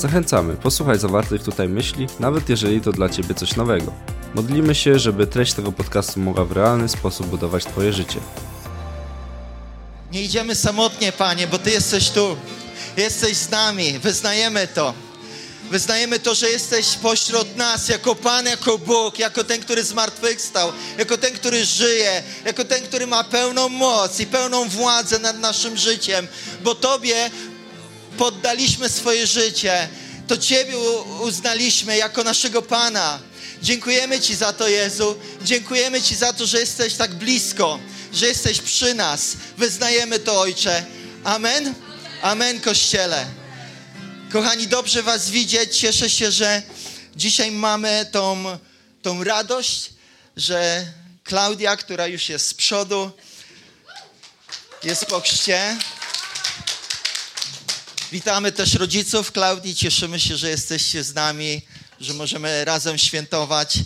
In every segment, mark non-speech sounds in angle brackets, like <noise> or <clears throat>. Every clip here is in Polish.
Zachęcamy, posłuchaj zawartych tutaj myśli, nawet jeżeli to dla Ciebie coś nowego. Modlimy się, żeby treść tego podcastu mogła w realny sposób budować Twoje życie. Nie idziemy samotnie, Panie, bo Ty jesteś tu. Jesteś z nami, wyznajemy to. Wyznajemy to, że jesteś pośród nas jako Pan, jako Bóg, jako ten, który zmartwychwstał, jako ten, który żyje, jako ten, który ma pełną moc i pełną władzę nad naszym życiem, bo Tobie poddaliśmy swoje życie, to Ciebie uznaliśmy jako naszego Pana. Dziękujemy Ci za to, Jezu. Dziękujemy Ci za to, że jesteś tak blisko, że jesteś przy nas. Wyznajemy to, Ojcze. Amen. Amen, Kościele. Kochani, dobrze Was widzieć. Cieszę się, że dzisiaj mamy tą, tą radość, że Klaudia, która już jest z przodu, jest po chrzcie. Witamy też rodziców Klaudii. Cieszymy się, że jesteście z nami, że możemy razem świętować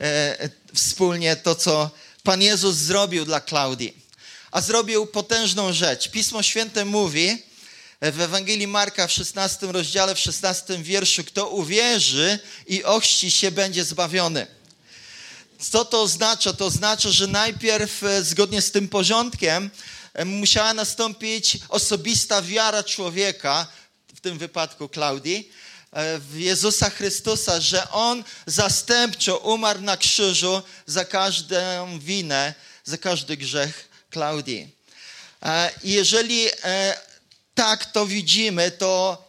e, wspólnie to, co Pan Jezus zrobił dla Klaudii. A zrobił potężną rzecz. Pismo Święte mówi w Ewangelii Marka w 16 rozdziale, w 16 wierszu, kto uwierzy i ochrzci się, będzie zbawiony. Co to oznacza? To oznacza, że najpierw e, zgodnie z tym porządkiem musiała nastąpić osobista wiara człowieka, w tym wypadku Klaudii, e, w Jezusa Chrystusa, że On zastępczo umarł na krzyżu za każdą winę, za każdy grzech Klaudii. E, jeżeli e, tak to widzimy, to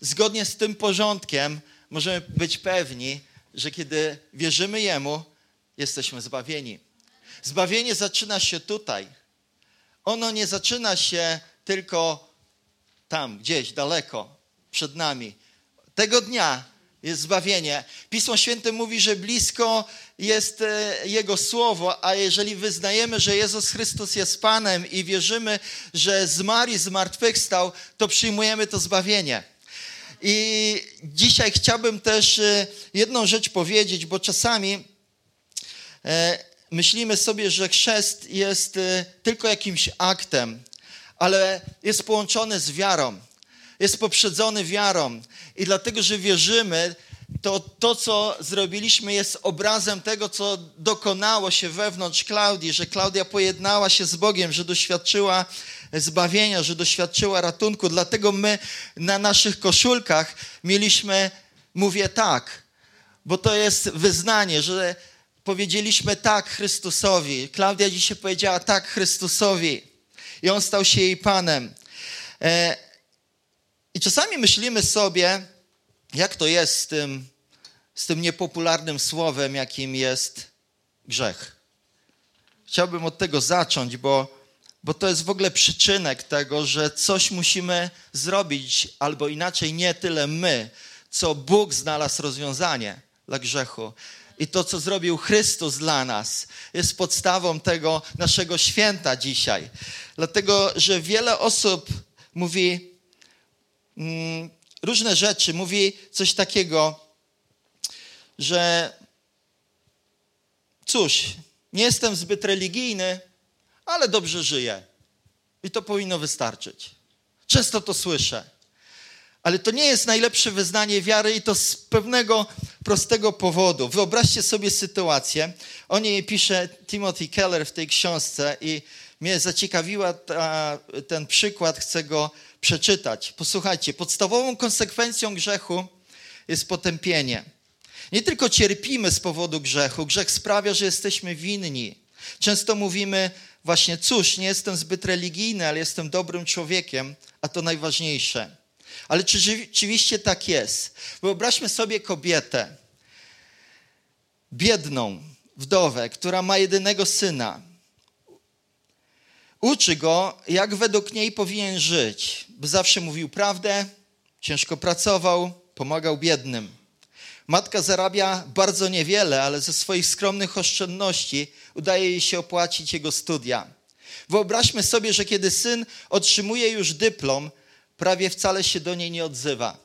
zgodnie z tym porządkiem możemy być pewni, że kiedy wierzymy Jemu, jesteśmy zbawieni. Zbawienie zaczyna się tutaj ono nie zaczyna się tylko tam, gdzieś daleko, przed nami. Tego dnia jest zbawienie. Pismo Święte mówi, że blisko jest e, Jego Słowo, a jeżeli wyznajemy, że Jezus Chrystus jest Panem i wierzymy, że zmarł i zmartwychwstał, to przyjmujemy to zbawienie. I dzisiaj chciałbym też e, jedną rzecz powiedzieć, bo czasami e, myślimy sobie, że chrzest jest y, tylko jakimś aktem, ale jest połączony z wiarą, jest poprzedzony wiarą. I dlatego, że wierzymy, to to, co zrobiliśmy, jest obrazem tego, co dokonało się wewnątrz Klaudii, że Klaudia pojednała się z Bogiem, że doświadczyła zbawienia, że doświadczyła ratunku. Dlatego my na naszych koszulkach mieliśmy, mówię tak, bo to jest wyznanie, że powiedzieliśmy tak Chrystusowi. Klaudia dzisiaj powiedziała tak Chrystusowi. I On stał się jej Panem. E, I czasami myślimy sobie, jak to jest z tym, z tym niepopularnym słowem, jakim jest grzech. Chciałbym od tego zacząć, bo, bo to jest w ogóle przyczynek tego, że coś musimy zrobić, albo inaczej nie tyle my, co Bóg znalazł rozwiązanie dla grzechu. I to, co zrobił Chrystus dla nas, jest podstawą tego naszego święta dzisiaj. Dlatego, że wiele osób mówi mm, różne rzeczy, mówi coś takiego, że cóż, nie jestem zbyt religijny, ale dobrze żyję. I to powinno wystarczyć. Często to słyszę. Ale to nie jest najlepsze wyznanie wiary i to z pewnego prostego powodu. Wyobraźcie sobie sytuację. O niej pisze Timothy Keller w tej książce i mnie zaciekawiła ta, ten przykład, chcę go przeczytać. Posłuchajcie, podstawową konsekwencją grzechu jest potępienie. Nie tylko cierpimy z powodu grzechu, grzech sprawia, że jesteśmy winni. Często mówimy właśnie, cóż, nie jestem zbyt religijny, ale jestem dobrym człowiekiem, a to najważniejsze. Ale czy rzeczywiście tak jest? Wyobraźmy sobie kobietę, biedną wdowę, która ma jedynego syna. Uczy go, jak według niej powinien żyć, by zawsze mówił prawdę, ciężko pracował, pomagał biednym. Matka zarabia bardzo niewiele, ale ze swoich skromnych oszczędności udaje jej się opłacić jego studia. Wyobraźmy sobie, że kiedy syn otrzymuje już dyplom, prawie wcale się do niej nie odzywa.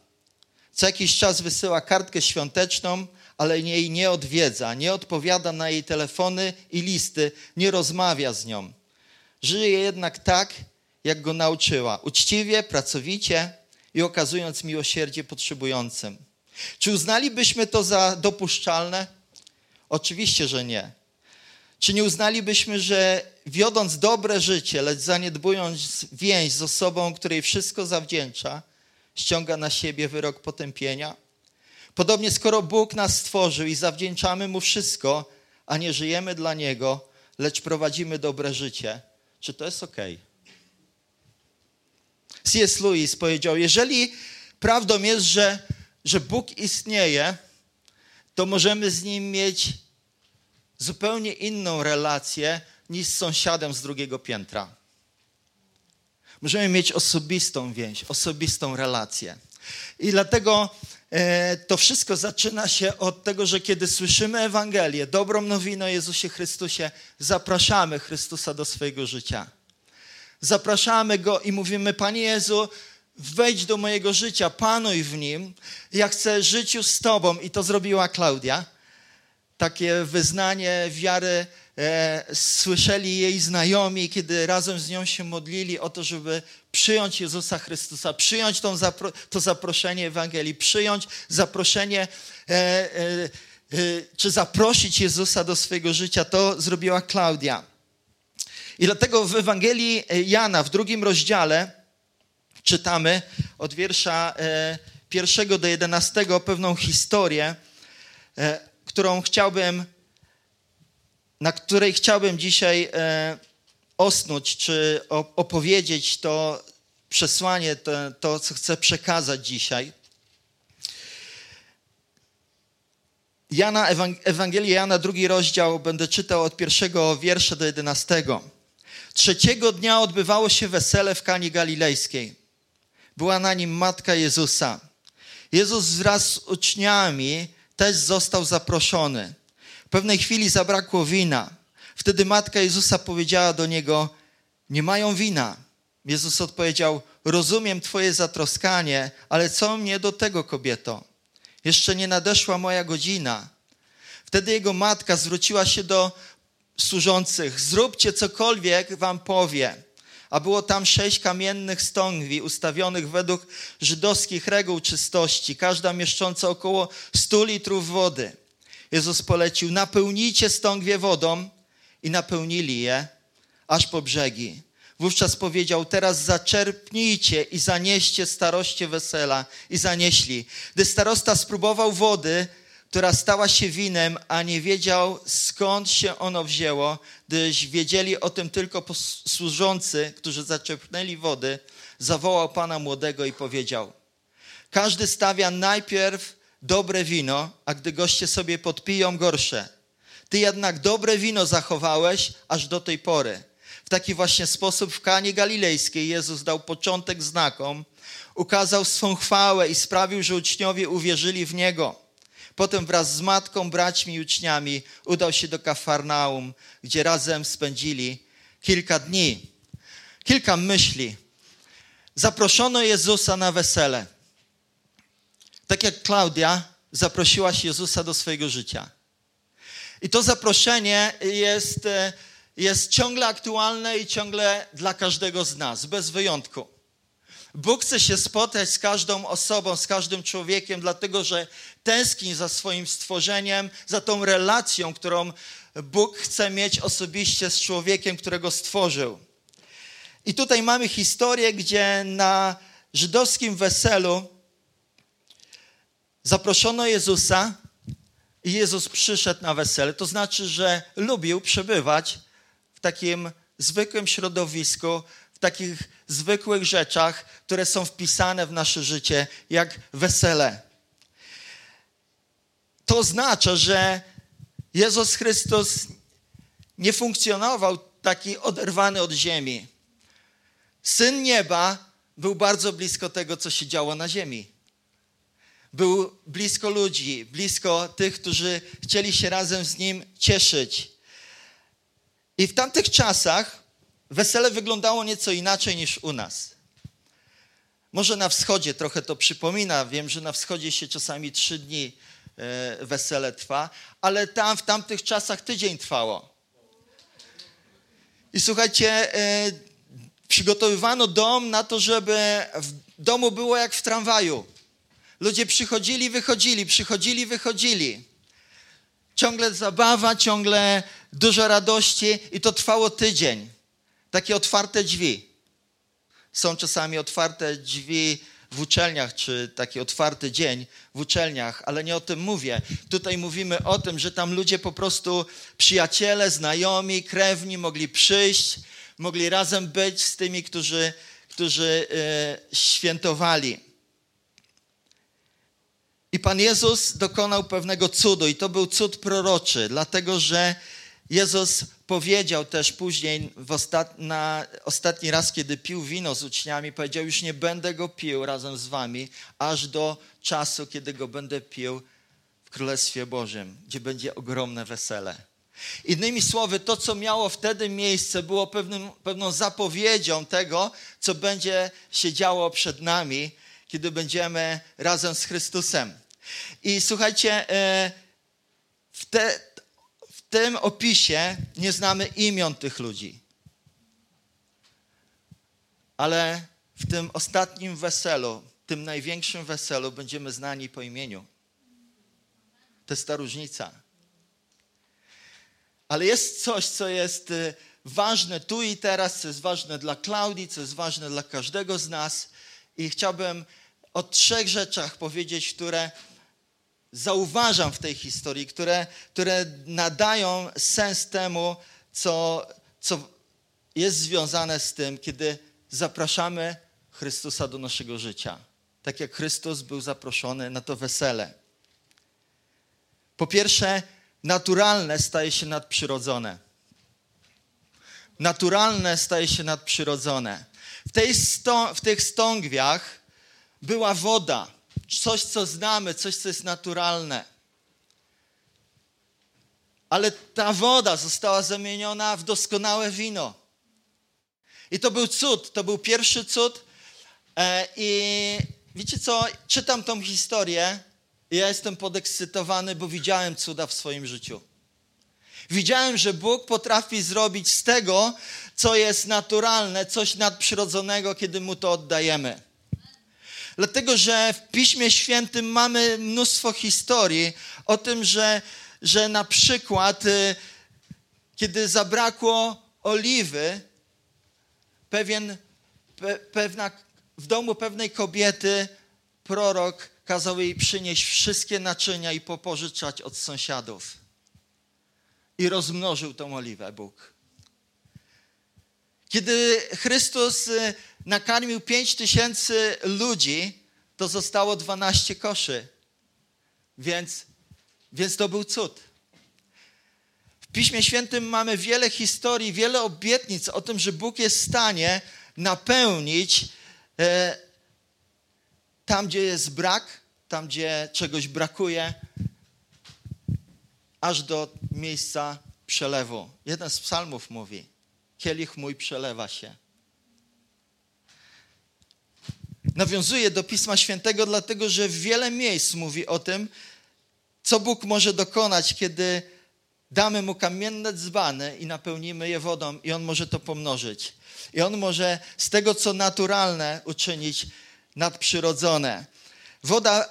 Co jakiś czas wysyła kartkę świąteczną, ale jej nie odwiedza, nie odpowiada na jej telefony i listy, nie rozmawia z nią. Żyje jednak tak, jak go nauczyła, uczciwie, pracowicie i okazując miłosierdzie potrzebującym. Czy uznalibyśmy to za dopuszczalne? Oczywiście, że nie. Czy nie uznalibyśmy, że wiodąc dobre życie, lecz zaniedbując więź z osobą, której wszystko zawdzięcza, ściąga na siebie wyrok potępienia? Podobnie, skoro Bóg nas stworzył i zawdzięczamy Mu wszystko, a nie żyjemy dla Niego, lecz prowadzimy dobre życie, czy to jest ok? C.S. Lewis powiedział: Jeżeli prawdą jest, że, że Bóg istnieje, to możemy z nim mieć zupełnie inną relację niż z sąsiadem z drugiego piętra. Możemy mieć osobistą więź, osobistą relację. I dlatego e, to wszystko zaczyna się od tego, że kiedy słyszymy Ewangelię, dobrą nowinę o Jezusie Chrystusie, zapraszamy Chrystusa do swojego życia. Zapraszamy Go i mówimy, Panie Jezu, wejdź do mojego życia, panuj w nim. Ja chcę żyć już z Tobą. I to zrobiła Klaudia. Takie wyznanie wiary e, słyszeli jej znajomi, kiedy razem z nią się modlili o to, żeby przyjąć Jezusa Chrystusa, przyjąć tą zapro to zaproszenie Ewangelii, przyjąć zaproszenie, e, e, e czy zaprosić Jezusa do swojego życia. To zrobiła Klaudia. I dlatego w Ewangelii Jana w drugim rozdziale czytamy od wiersza e, pierwszego do jedenastego pewną historię, e, którą chciałbym, na której chciałbym dzisiaj e, osnuć, czy opowiedzieć to przesłanie, to, to co chcę przekazać dzisiaj. Jana, Ewangelii Jana, drugi rozdział, będę czytał od pierwszego wiersza do jedenastego. Trzeciego dnia odbywało się wesele w Kani Galilejskiej. Była na nim matka Jezusa. Jezus wraz z uczniami też został zaproszony. W pewnej chwili zabrakło wina. Wtedy matka Jezusa powiedziała do niego: Nie mają wina. Jezus odpowiedział: Rozumiem Twoje zatroskanie, ale co mnie do tego, kobieto? Jeszcze nie nadeszła moja godzina. Wtedy jego matka zwróciła się do służących, zróbcie cokolwiek wam powie. A było tam sześć kamiennych stągwi ustawionych według żydowskich reguł czystości, każda mieszcząca około stu litrów wody. Jezus polecił, napełnijcie stągwie wodą i napełnili je aż po brzegi. Wówczas powiedział, teraz zaczerpnijcie i zanieście staroście wesela. I zanieśli. Gdy starosta spróbował wody, która stała się winem, a nie wiedział skąd się ono wzięło, gdyż wiedzieli o tym tylko służący, którzy zaczerpnęli wody, zawołał pana młodego i powiedział: Każdy stawia najpierw dobre wino, a gdy goście sobie podpiją, gorsze. Ty jednak dobre wino zachowałeś aż do tej pory. W taki właśnie sposób w Kanie Galilejskiej Jezus dał początek znakom, ukazał swą chwałę i sprawił, że uczniowie uwierzyli w Niego. Potem wraz z matką, braćmi i uczniami udał się do Kafarnaum, gdzie razem spędzili kilka dni. Kilka myśli. Zaproszono Jezusa na wesele. Tak jak Klaudia zaprosiłaś Jezusa do swojego życia. I to zaproszenie jest, jest ciągle aktualne i ciągle dla każdego z nas, bez wyjątku. Bóg chce się spotkać z każdą osobą, z każdym człowiekiem, dlatego że tęskni za swoim stworzeniem, za tą relacją, którą Bóg chce mieć osobiście z człowiekiem, którego stworzył. I tutaj mamy historię, gdzie na żydowskim weselu zaproszono Jezusa i Jezus przyszedł na wesele. To znaczy, że lubił przebywać w takim zwykłym środowisku, takich zwykłych rzeczach, które są wpisane w nasze życie, jak wesele. To oznacza, że Jezus Chrystus nie funkcjonował taki oderwany od ziemi. Syn nieba był bardzo blisko tego, co się działo na ziemi. Był blisko ludzi, blisko tych, którzy chcieli się razem z nim cieszyć. I w tamtych czasach wesele wyglądało nieco inaczej niż u nas. Może na wschodzie trochę to przypomina. Wiem, że na wschodzie się czasami trzy dni e, wesele trwa, ale tam w tamtych czasach tydzień trwało. I słuchajcie, e, przygotowywano dom na to, żeby w domu było jak w tramwaju. Ludzie przychodzili, wychodzili, przychodzili, wychodzili. Ciągle zabawa, ciągle dużo radości i to trwało tydzień. Takie otwarte drzwi. Są czasami otwarte drzwi w uczelniach, czy taki otwarty dzień w uczelniach, ale nie o tym mówię. Tutaj mówimy o tym, że tam ludzie po prostu, przyjaciele, znajomi, krewni mogli przyjść, mogli razem być z tymi, którzy, którzy e, świętowali. I Pan Jezus dokonał pewnego cudu, i to był cud proroczy, dlatego że Jezus powiedział też później, ostat... na ostatni raz, kiedy pił wino z uczniami, powiedział: Już nie będę go pił razem z wami, aż do czasu, kiedy go będę pił w Królestwie Bożym, gdzie będzie ogromne wesele. Innymi słowy, to, co miało wtedy miejsce, było pewnym, pewną zapowiedzią tego, co będzie się działo przed nami, kiedy będziemy razem z Chrystusem. I słuchajcie, e, w, te, tym opisie nie znamy imion tych ludzi. Ale w tym ostatnim weselu, tym największym weselu, będziemy znani po imieniu. To jest ta różnica. Ale jest coś, co jest e, ważne tu i teraz, co jest ważne dla Klaudii, co jest ważne dla każdego z nas. I chciałbym o trzech rzeczach powiedzieć, które zauważam w tej historii, które, które nadają sens temu, co, co jest związane z tym, kiedy zapraszamy Chrystusa do naszego życia. Tak jak Chrystus był zaproszony na to wesele. Po pierwsze, naturalne staje się nadprzyrodzone. Naturalne staje się nadprzyrodzone. W, tej sto, w tych stągwiach była woda coś, co znamy, coś, co jest naturalne. Ale ta woda została zamieniona w doskonałe wino. I to był cud, to był pierwszy cud. E, I wiecie co, czytam tą historię i ja jestem podekscytowany, bo widziałem cuda w swoim życiu. Widziałem, że Bóg potrafi zrobić z tego, co jest naturalne, coś nadprzyrodzonego, kiedy Mu to oddajemy. Dlatego, że w Piśmie Świętym mamy mnóstwo historii o tym, że, że na przykład, y, kiedy zabrakło oliwy, pewien, pe, pewna, w domu pewnej kobiety prorok kazał jej przynieść wszystkie naczynia i popożyczać od sąsiadów. I rozmnożył tą oliwę Bóg. Kiedy Chrystus y, nakarmił pięć tysięcy ludzi, to zostało dwanaście koszy. Więc, więc to był cud. W Piśmie Świętym mamy wiele historii, wiele obietnic o tym, że Bóg jest w stanie napełnić e, tam, gdzie jest brak, tam, gdzie czegoś brakuje, aż do miejsca przelewu. Jeden z psalmów mówi: Kielich mój przelewa się. Nawiązuje do Pisma Świętego, dlatego że wiele miejsc mówi o tym, co Bóg może dokonać, kiedy damy mu kamienne dzbany i napełnimy je wodą, i on może to pomnożyć. I on może z tego, co naturalne, uczynić nadprzyrodzone. Woda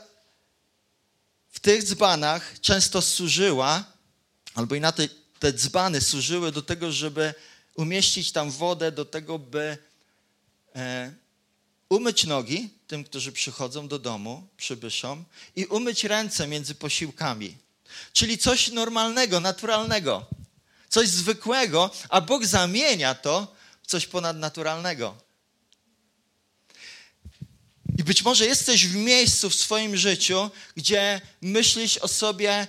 w tych dzbanach często służyła, albo inaczej, te dzbany służyły do tego, żeby umieścić tam wodę, do tego, by e, umyć nogi tym, którzy przychodzą do domu, przybyszom, i umyć ręce między posiłkami. Czyli coś normalnego, naturalnego, coś zwykłego, a Bóg zamienia to w coś ponadnaturalnego. I być może jesteś w miejscu w swoim życiu, gdzie myślisz o sobie,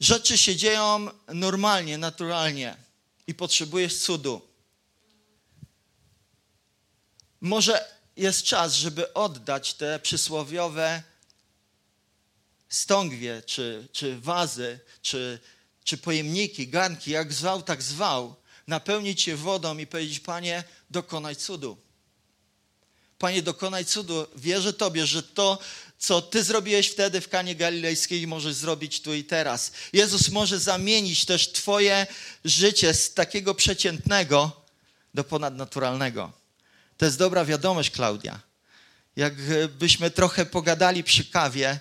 rzeczy się dzieją normalnie, naturalnie i potrzebujesz cudu. Może jest czas, żeby oddać te przysłowiowe stągwie, czy, czy wazy, czy, czy pojemniki, garnki, jak zwał, tak zwał, napełnić je wodą i powiedzieć, Panie, dokonaj cudu. Panie, dokonaj cudu. Wierzę Tobie, że to, co Ty zrobiłeś wtedy w Kanie Galilejskiej, możesz zrobić tu i teraz. Jezus może zamienić też Twoje życie z takiego przeciętnego do ponadnaturalnego. To jest dobra wiadomość, Klaudia. Jakbyśmy trochę pogadali przy kawie,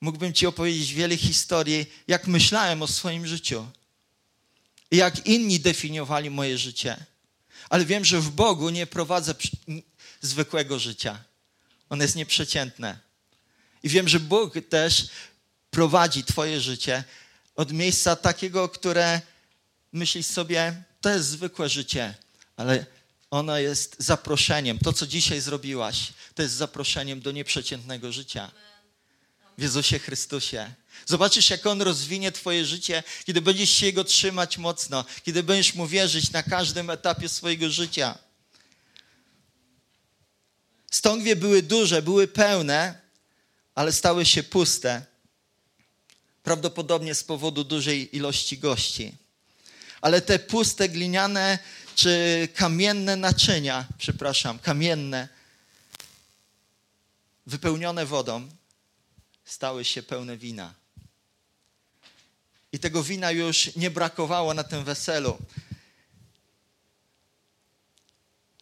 mógłbym Ci opowiedzieć wiele historii, jak myślałem o swoim życiu. Jak inni definiowali moje życie. Ale wiem, że w Bogu nie prowadzę zwykłego życia. One jest nieprzeciętne. I wiem, że Bóg też prowadzi Twoje życie od miejsca takiego, które myślisz sobie, to jest zwykłe życie, ale ono jest zaproszeniem. To, co dzisiaj zrobiłaś, to jest zaproszeniem do nieprzeciętnego życia. W Jezusie Chrystusie. Zobaczysz, jak On rozwinie Twoje życie, kiedy będziesz się Jego trzymać mocno, kiedy będziesz Mu wierzyć na każdym etapie swojego życia. Stągwie były duże, były pełne, ale stały się puste. Prawdopodobnie z powodu dużej ilości gości. Ale te puste, gliniane czy kamienne naczynia, przepraszam, kamienne, wypełnione wodą, stały się pełne wina. I tego wina już nie brakowało na tym weselu.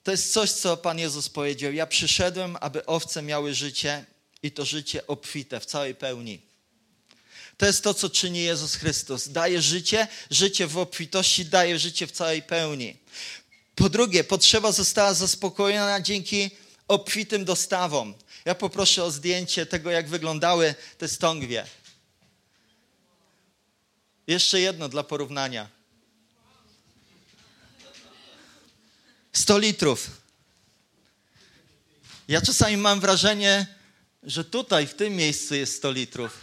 To jest coś, co Pan Jezus powiedział. Ja przyszedłem, aby owce miały życie i to życie obfite w całej pełni. To jest to, co czyni Jezus Chrystus. Daje życie, życie w obfitości, daje życie w całej pełni. Po drugie, potrzeba została zaspokojona dzięki obfitym dostawom. Ja poproszę o zdjęcie tego, jak wyglądały te stągwie. Jeszcze jedno dla porównania. 100 litrów. Ja czasami mam wrażenie, że tutaj, w tym miejscu jest 100 litrów.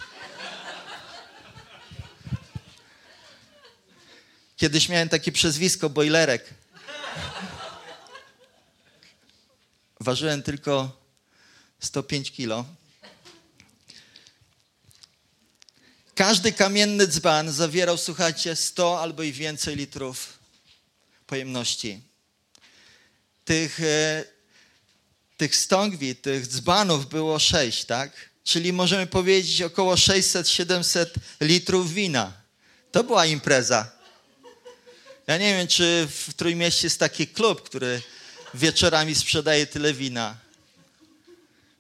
Kiedyś miałem takie przezwisko bojlerek. Ważyłem tylko 105 kilo. Każdy kamienny dzban zawierał, słuchajcie, 100 albo i więcej litrów pojemności. Tych, e, tych stągwi, tych dzbanów było 6, tak? Czyli możemy powiedzieć około 600-700 litrów wina. To była impreza. Ja nie wiem, czy w Trójmieście jest taki klub, który wieczorami sprzedaje tyle wina.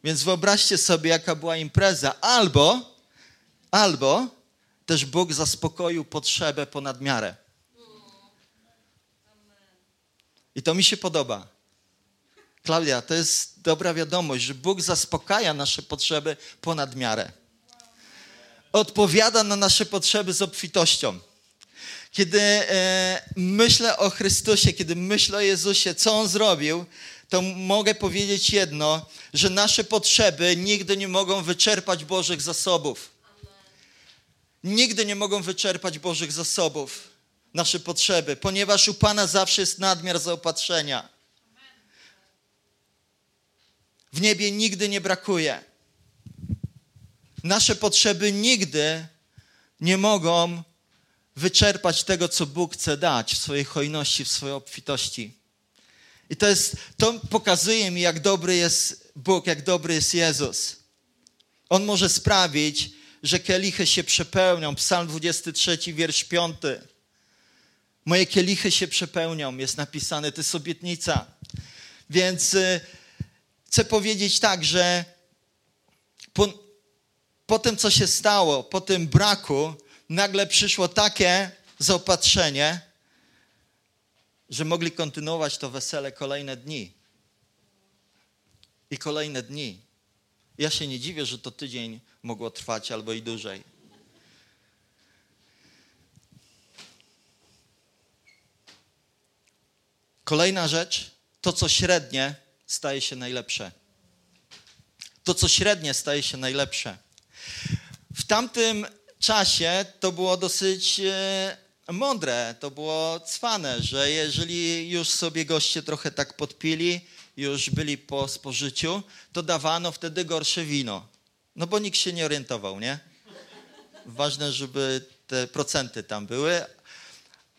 Więc wyobraźcie sobie, jaka była impreza. Albo, albo też Bóg zaspokoił potrzebę ponad miarę. I to mi się podoba. Klaudia, to jest dobra wiadomość, że Bóg zaspokaja nasze potrzeby ponad miarę. Odpowiada na nasze potrzeby z obfitością. Kiedy e, myślę o Chrystusie, kiedy myślę o Jezusie, co On zrobił, to mogę powiedzieć jedno, że nasze potrzeby nigdy nie mogą wyczerpać Bożych zasobów. Nigdy nie mogą wyczerpać Bożych zasobów, nasze potrzeby, ponieważ u Pana zawsze jest nadmiar zaopatrzenia. W niebie nigdy nie brakuje. Nasze potrzeby nigdy nie mogą wyczerpać tego, co Bóg chce dać w swojej hojności, w swojej obfitości. I to, jest, to pokazuje mi, jak dobry jest Bóg, jak dobry jest Jezus. On może sprawić, że kielichy się przepełnią. Psalm 23, wiersz 5. Moje kielichy się przepełnią, jest napisane, to jest obietnica. Więc y, chcę powiedzieć tak, że po, po tym, co się stało, po tym braku, nagle przyszło takie zaopatrzenie, że mogli kontynuować to wesele kolejne dni. I kolejne dni. Ja się nie dziwię, że to tydzień mogło trwać albo i dłużej. Kolejna rzecz, to co średnie staje się najlepsze. To co średnie staje się najlepsze. W tamtym czasie to było dosyć e, mądre, to było cwane, że jeżeli już sobie goście trochę tak podpili, już byli po spożyciu, to dawano wtedy gorsze wino. No bo nikt się nie orientował, nie? ważne, żeby te procenty tam były,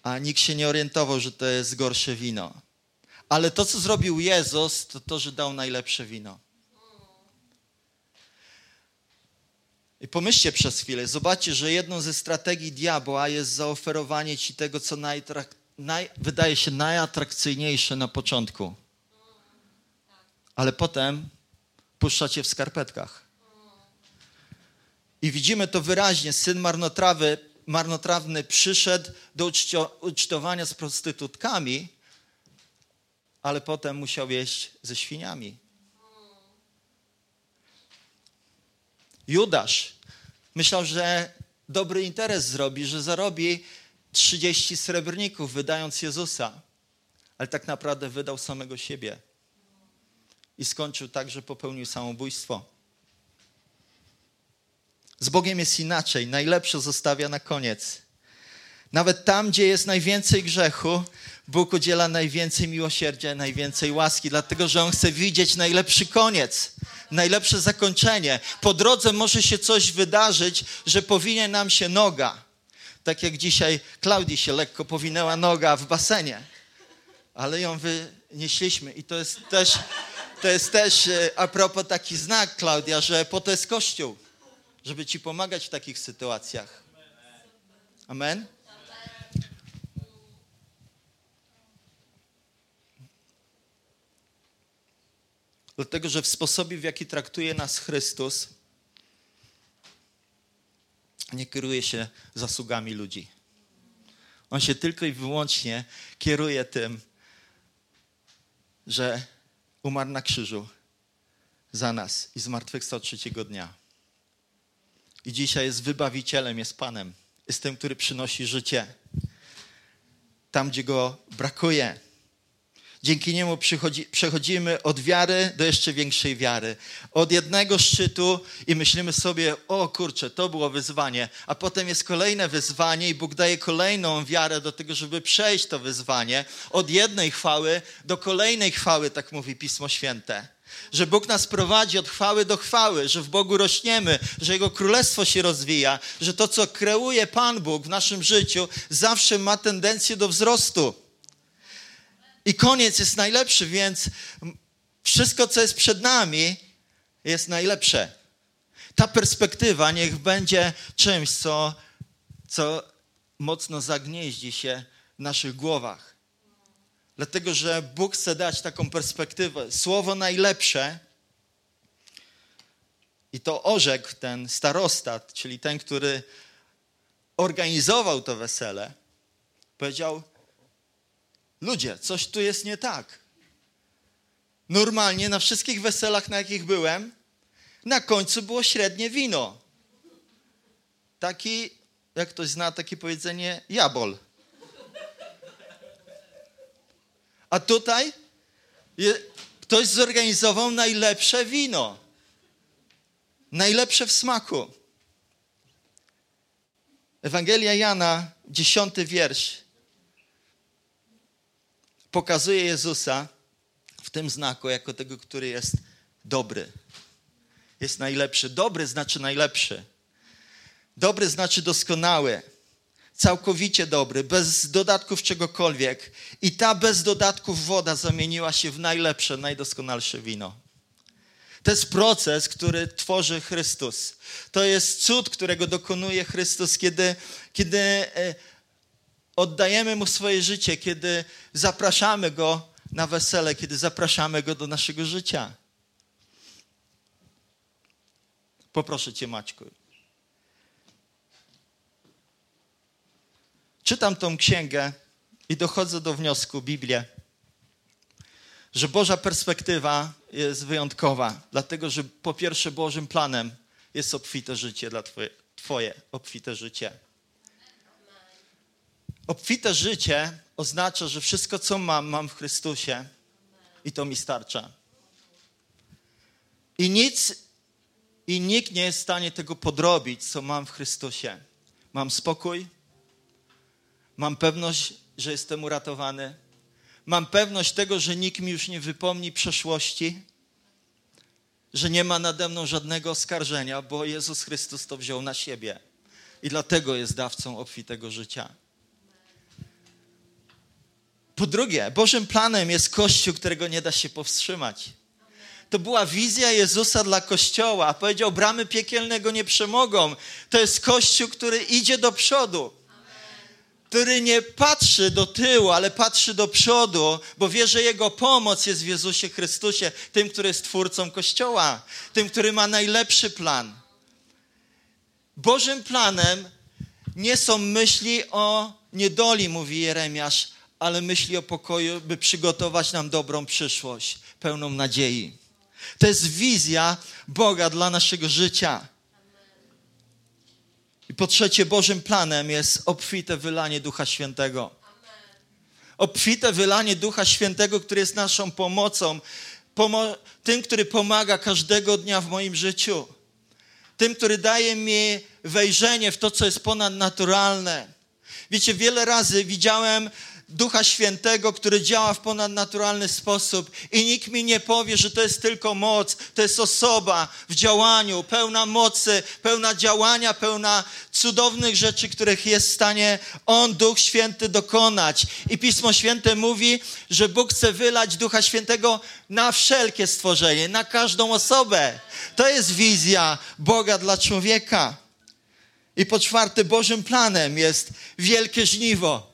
a nikt się nie orientował, że to jest gorsze wino. Ale to, co zrobił Jezus, to to, że dał najlepsze wino. I pomyślcie przez chwilę, zobaczcie, że jedną ze strategii diabła jest zaoferowanie ci tego, co najtrak, naj, wydaje się najatrakcyjniejsze na początku. Ale potem puszcza cię w skarpetkach. I widzimy to wyraźnie. Syn marnotrawy, marnotrawny przyszedł do uczcio, ucztowania z prostytutkami, ale potem musiał jeść ze świniami. Judasz myślał, że dobry interes zrobi, że zarobi 30 srebrników, wydając Jezusa, ale tak naprawdę wydał samego siebie i skończył tak, że popełnił samobójstwo. Z Bogiem jest inaczej. Najlepsze zostawia na koniec. Nawet tam, gdzie jest najwięcej grzechu, Bóg udziela najwięcej miłosierdzia, najwięcej łaski, dlatego że On chce widzieć najlepszy koniec, najlepsze zakończenie. Po drodze może się coś wydarzyć, że powinie nam się noga. Tak jak dzisiaj Klaudii się lekko powinęła noga w basenie, ale ją wynieśliśmy. I to jest też, to jest też e, a propos taki znak, Klaudia, że po to jest Kościół, żeby Ci pomagać w takich sytuacjach. Amen? Dlatego, że w sposobie, w jaki traktuje nas Chrystus, nie kieruje się zasługami ludzi. On się tylko i wyłącznie kieruje tym, że umarł na krzyżu za nas i zmartwychwstał trzeciego dnia. I dzisiaj jest wybawicielem, jest Panem. Jest tym, który przynosi życie. Tam, gdzie go brakuje. Dzięki niemu przechodzimy od wiary do jeszcze większej wiary. Od jednego szczytu i myślimy sobie, o kurczę, to było wyzwanie, a potem jest kolejne wyzwanie i Bóg daje kolejną wiarę do tego, żeby przejść to wyzwanie. Od jednej chwały do kolejnej chwały, tak mówi Pismo Święte. Że Bóg nas prowadzi od chwały do chwały, że w Bogu rośniemy, że Jego królestwo się rozwija, że to, co kreuje Pan Bóg w naszym życiu, zawsze ma tendencję do wzrostu. I koniec jest najlepszy, więc wszystko, co jest przed nami, jest najlepsze. Ta perspektywa niech będzie czymś, co, co mocno zagnieździ się w naszych głowach. Dlatego, że Bóg chce dać taką perspektywę. Słowo najlepsze, i to orzekł ten starostat, czyli ten, który organizował to wesele, powiedział: Ludzie, coś tu jest nie tak. Normalnie na wszystkich weselach, na jakich byłem, na końcu było średnie wino. Taki, jak ktoś zna takie powiedzenie, jabol. A tutaj ktoś zorganizował najlepsze wino. Najlepsze w smaku. Ewangelia Jana, dziesiąty wiersz pokazuje Jezusa w tym znaku jako tego, który jest dobry. Jest najlepszy. Dobry znaczy najlepszy. Dobry znaczy doskonały. Całkowicie dobry, bez dodatków czegokolwiek. I ta bez dodatków woda zamieniła się w najlepsze, najdoskonalsze wino. To jest proces, który tworzy Chrystus. To jest cud, którego dokonuje Chrystus, kiedy, kiedy e, oddajemy Mu swoje życie, kiedy zapraszamy Go na wesele, kiedy zapraszamy Go do naszego życia. Poproszę Cię, Maćku. Czytam tą księgę i dochodzę do wniosku, Biblię, że Boża perspektywa jest wyjątkowa, dlatego że po pierwsze Bożym planem jest obfite życie dla Twoje, twoje obfite życie. Obfite życie oznacza, że wszystko, co mam, mam w Chrystusie i to mi starcza. I nic i nikt nie jest w stanie tego podrobić, co mam w Chrystusie. Mam spokój, mam pewność, że jestem uratowany, mam pewność tego, że nikt mi już nie wypomni przeszłości, że nie ma nade mną żadnego oskarżenia, bo Jezus Chrystus to wziął na siebie I dlatego jest dawcą obfitego życia. Po drugie, Bożym planem jest Kościół, którego nie da się powstrzymać. To była wizja Jezusa dla Kościoła. Powiedział, bramy piekielnego nie przemogą. To jest Kościół, który idzie do przodu. Który nie patrzy do tyłu, ale patrzy do przodu, bo wie, że Jego pomoc jest w Jezusie Chrystusie, tym, który jest twórcą Kościoła, tym, który ma najlepszy plan. Bożym planem nie są myśli o niedoli, mówi Jeremiasz, ale myśli o pokoju, by przygotować nam dobrą przyszłość, pełną nadziei. To jest wizja Boga dla naszego życia. I po trzecie, Bożym planem jest obfite wylanie Ducha Świętego. Obfite wylanie Ducha Świętego, który jest naszą pomocą, pomo tym, który pomaga każdego dnia w moim życiu, tym, który daje mi wejrzenie w to, co jest ponadnaturalne. Wiecie, wiele razy widziałem Ducha Świętego, który działa w ponadnaturalny sposób i nikt mi nie powie, że to jest tylko moc, to jest osoba w działaniu, pełna mocy, pełna działania, pełna cudownych rzeczy, których jest w stanie On, Duch Święty, dokonać. I Pismo Święte mówi, że Bóg chce wylać Ducha Świętego na wszelkie stworzenie, na każdą osobę. To jest wizja Boga dla człowieka. I po czwarte, Bożym planem jest wielkie żniwo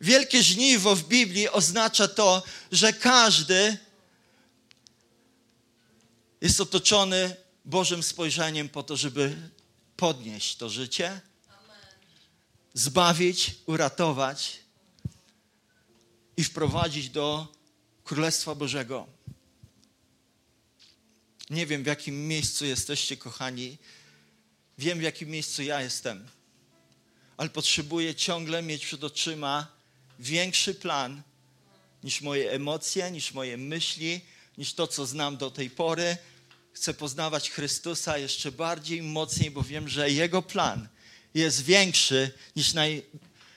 Wielkie żniwo w Biblii oznacza to, że każdy jest otoczony Bożym spojrzeniem po to, żeby podnieść to życie, zbawić, uratować i wprowadzić do Królestwa Bożego. Nie wiem, w jakim miejscu jesteście, kochani. Wiem, w jakim miejscu ja jestem, ale potrzebuję ciągle mieć przed oczyma większy plan niż moje emocje, niż moje myśli, niż to, co znam do tej pory. Chcę poznawać Chrystusa jeszcze bardziej, mocniej, bo wiem, że Jego plan jest większy niż naj,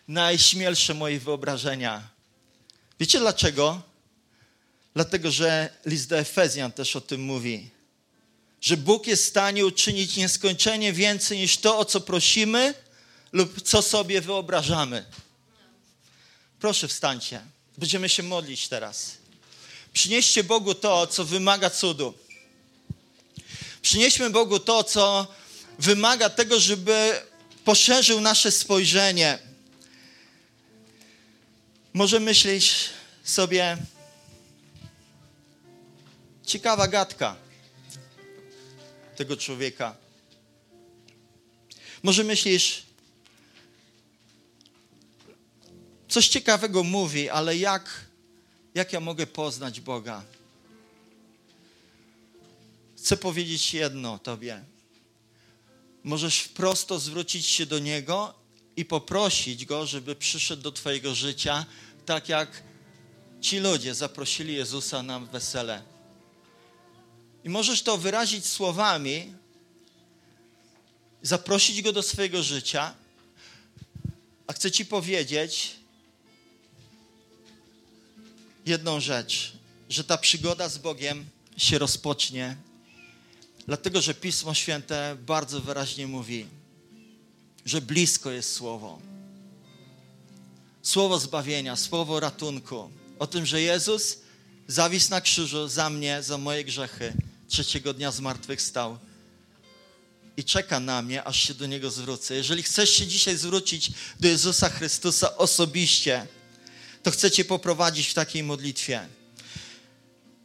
najśmielsze moje wyobrażenia. Wiecie dlaczego? Dlatego, że list do Efezjan też o tym mówi. Że Bóg jest w stanie uczynić nieskończenie więcej niż to, o co prosimy lub co sobie wyobrażamy. Proszę wstańcie. Będziemy się modlić teraz. Przynieście Bogu to, co wymaga cudu. Przynieśmy Bogu to, co wymaga tego, żeby poszerzył nasze spojrzenie. Może myślisz sobie, ciekawa gadka tego człowieka. Może myślisz, coś ciekawego mówi, ale jak, jak ja mogę poznać Boga? Chcę powiedzieć jedno Tobie. Możesz prosto zwrócić się do Niego i poprosić Go, żeby przyszedł do Twojego życia, tak jak ci ludzie zaprosili Jezusa na wesele. I możesz to wyrazić słowami, zaprosić Go do swojego życia, a chcę Ci powiedzieć, jedną rzecz, że ta przygoda z Bogiem się rozpocznie, dlatego że Pismo Święte bardzo wyraźnie mówi, że blisko jest Słowo. Słowo zbawienia, słowo ratunku. O tym, że Jezus zawisł na krzyżu za mnie, za moje grzechy, trzeciego dnia zmartwychwstał i czeka na mnie, aż się do Niego zwrócę. Jeżeli chcesz się dzisiaj zwrócić do Jezusa Chrystusa osobiście, to chcę Cię poprowadzić w takiej modlitwie.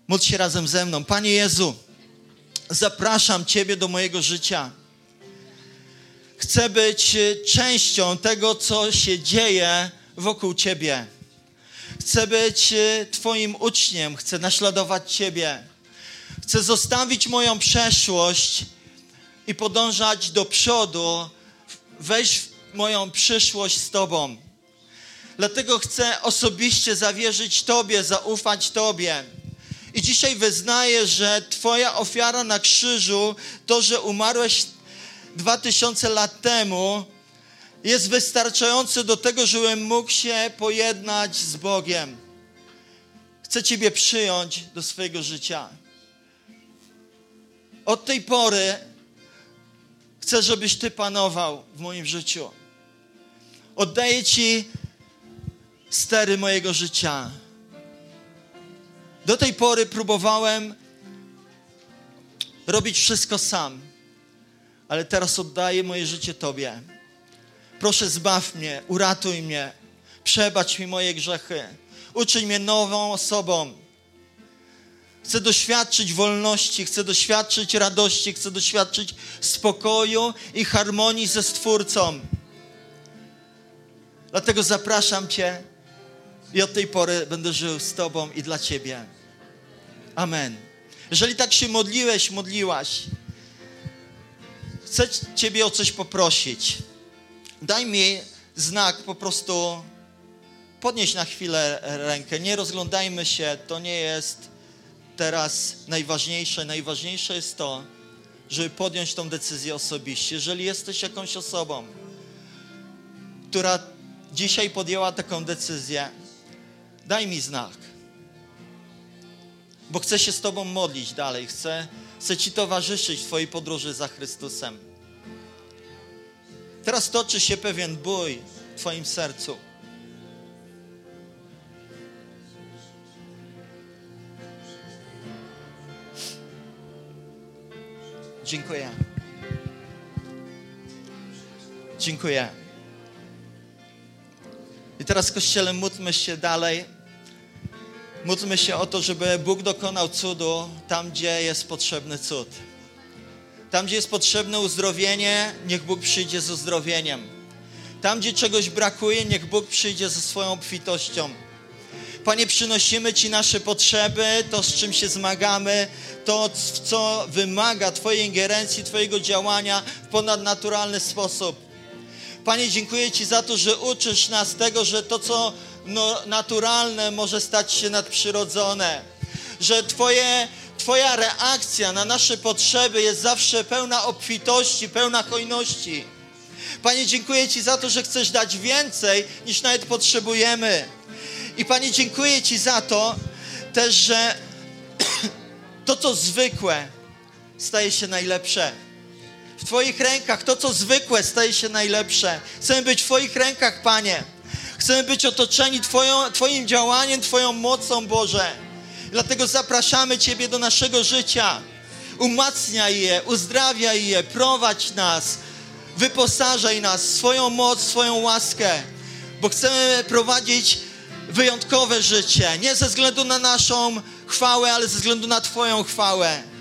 Módl się razem ze mną. Panie Jezu, zapraszam Ciebie do mojego życia. Chcę być częścią tego, co się dzieje wokół Ciebie. Chcę być Twoim uczniem, chcę naśladować Ciebie. Chcę zostawić moją przeszłość i podążać do przodu, wejść w moją przyszłość z Tobą. Dlatego chcę osobiście zawierzyć Tobie, zaufać Tobie. I dzisiaj wyznaję, że Twoja ofiara na krzyżu, to, że umarłeś dwa tysiące lat temu, jest wystarczające do tego, żebym mógł się pojednać z Bogiem. Chcę Ciebie przyjąć do swojego życia. Od tej pory Chcę, żebyś Ty panował w moim życiu. Oddaję Ci stery mojego życia. Do tej pory próbowałem robić wszystko sam, ale teraz oddaję moje życie Tobie. Proszę, zbaw mnie, uratuj mnie, przebacz mi moje grzechy, uczyń mnie nową osobą. Chcę doświadczyć wolności, chcę doświadczyć radości, chcę doświadczyć spokoju i harmonii ze Stwórcą. Dlatego zapraszam Cię i od tej pory będę żył z Tobą i dla Ciebie. Amen. Jeżeli tak się modliłeś, modliłaś, chcę Ciebie o coś poprosić. Daj mi znak po prostu podnieść na chwilę rękę. Nie rozglądajmy się, to nie jest teraz najważniejsze. Najważniejsze jest to, żeby podjąć tą decyzję osobiście. Jeżeli jesteś jakąś osobą, która dzisiaj podjęła taką decyzję, daj mi znak. Bo chcę się z Tobą modlić dalej, chcę, chcę Ci towarzyszyć w Twojej podróży za Chrystusem. Teraz toczy się pewien bój w Twoim sercu. Dziękuję. Dziękuję. Teraz, Kościele, módlmy się dalej. Módlmy się o to, żeby Bóg dokonał cudu tam, gdzie jest potrzebny cud. Tam, gdzie jest potrzebne uzdrowienie, niech Bóg przyjdzie z uzdrowieniem. Tam, gdzie czegoś brakuje, niech Bóg przyjdzie ze swoją obfitością. Panie, przynosimy Ci nasze potrzeby, to z czym się zmagamy, to, co wymaga Twojej ingerencji, Twojego działania w ponadnaturalny sposób. Panie, dziękuję Ci za to, że uczysz nas tego, że to, co no, naturalne, może stać się nadprzyrodzone. Że Twoje, Twoja reakcja na nasze potrzeby jest zawsze pełna obfitości, pełna hojności. Panie, dziękuję Ci za to, że chcesz dać więcej, niż nawet potrzebujemy. I Panie, dziękuję Ci za to też, że <clears throat> to, co zwykłe, staje się najlepsze. W Twoich rękach to, co zwykłe, staje się najlepsze. Chcemy być w Twoich rękach, Panie. Chcemy być otoczeni twoją, Twoim działaniem, Twoją mocą, Boże. Dlatego zapraszamy Ciebie do naszego życia. Umacniaj je, uzdrawiaj je, prowadź nas, wyposażaj nas swoją moc, swoją łaskę, bo chcemy prowadzić wyjątkowe życie, nie ze względu na naszą chwałę, ale ze względu na Twoją chwałę.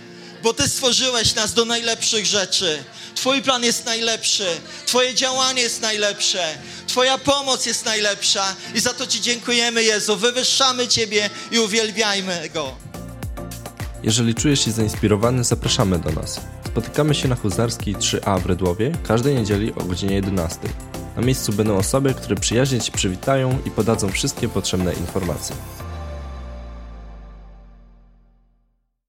Bo Ty stworzyłeś nas do najlepszych rzeczy. Twój plan jest najlepszy, Twoje działanie jest najlepsze, Twoja pomoc jest najlepsza i za to Ci dziękujemy, Jezu. Wywyższamy Ciebie i uwielbiajmy Go. Jeżeli czujesz się zainspirowany, zapraszamy do nas. Spotykamy się na Huzarskiej 3A w Redłowie każdej niedzieli o godzinie 11. Na miejscu będą osoby, które przyjaźnie Ci przywitają i podadzą wszystkie potrzebne informacje.